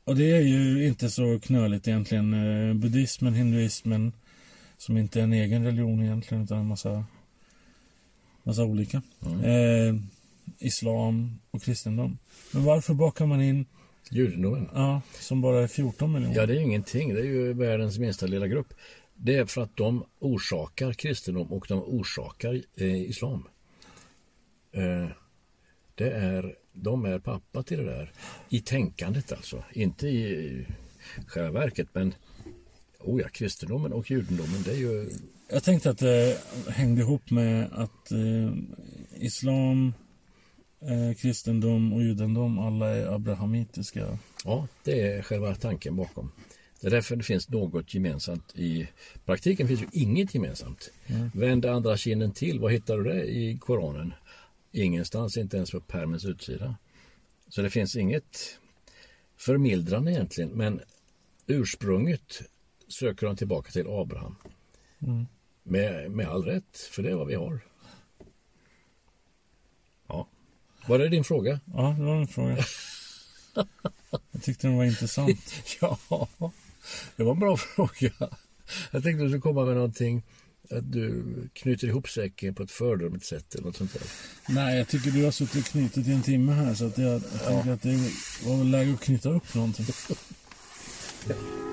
Och det är ju inte så knöligt egentligen. Eh, buddhismen, hinduismen, som inte är en egen religion egentligen utan en massa, massa olika. Eh, islam och kristendom. Men varför bakar man in, Judendomen. ja, som bara är 14 miljoner? Ja, det är ju ingenting. Det är ju världens minsta lilla grupp. Det är för att de orsakar kristendom och de orsakar eh, islam. Eh, det är, de är pappa till det där. I tänkandet alltså. Inte i själva verket, men Oh ja, kristendomen och judendomen, det är ju... Jag tänkte att det hängde ihop med att eh, islam, eh, kristendom och judendom alla är abrahamitiska. Ja, det är själva tanken bakom. Det är därför det finns något gemensamt. I praktiken finns ju inget gemensamt. Mm. Vänd andra kinden till. Vad hittar du det i Koranen? Ingenstans, inte ens på pärmens utsida. Så det finns inget förmildrande egentligen, men ursprunget söker han tillbaka till Abraham. Mm. Med, med all rätt, för det är vad vi har. Ja. Var det din fråga? Ja, det var min fråga. Jag tyckte den var intressant. [LAUGHS] ja, det var en bra [LAUGHS] fråga. Jag tänkte att du skulle komma med någonting att du knyter ihop säcken på ett föredömligt sätt eller något sånt där. Nej, jag tycker du har suttit och knutit i en timme här så att jag, jag ja. tänker att det var väl läge att knyta upp någonting. [LAUGHS]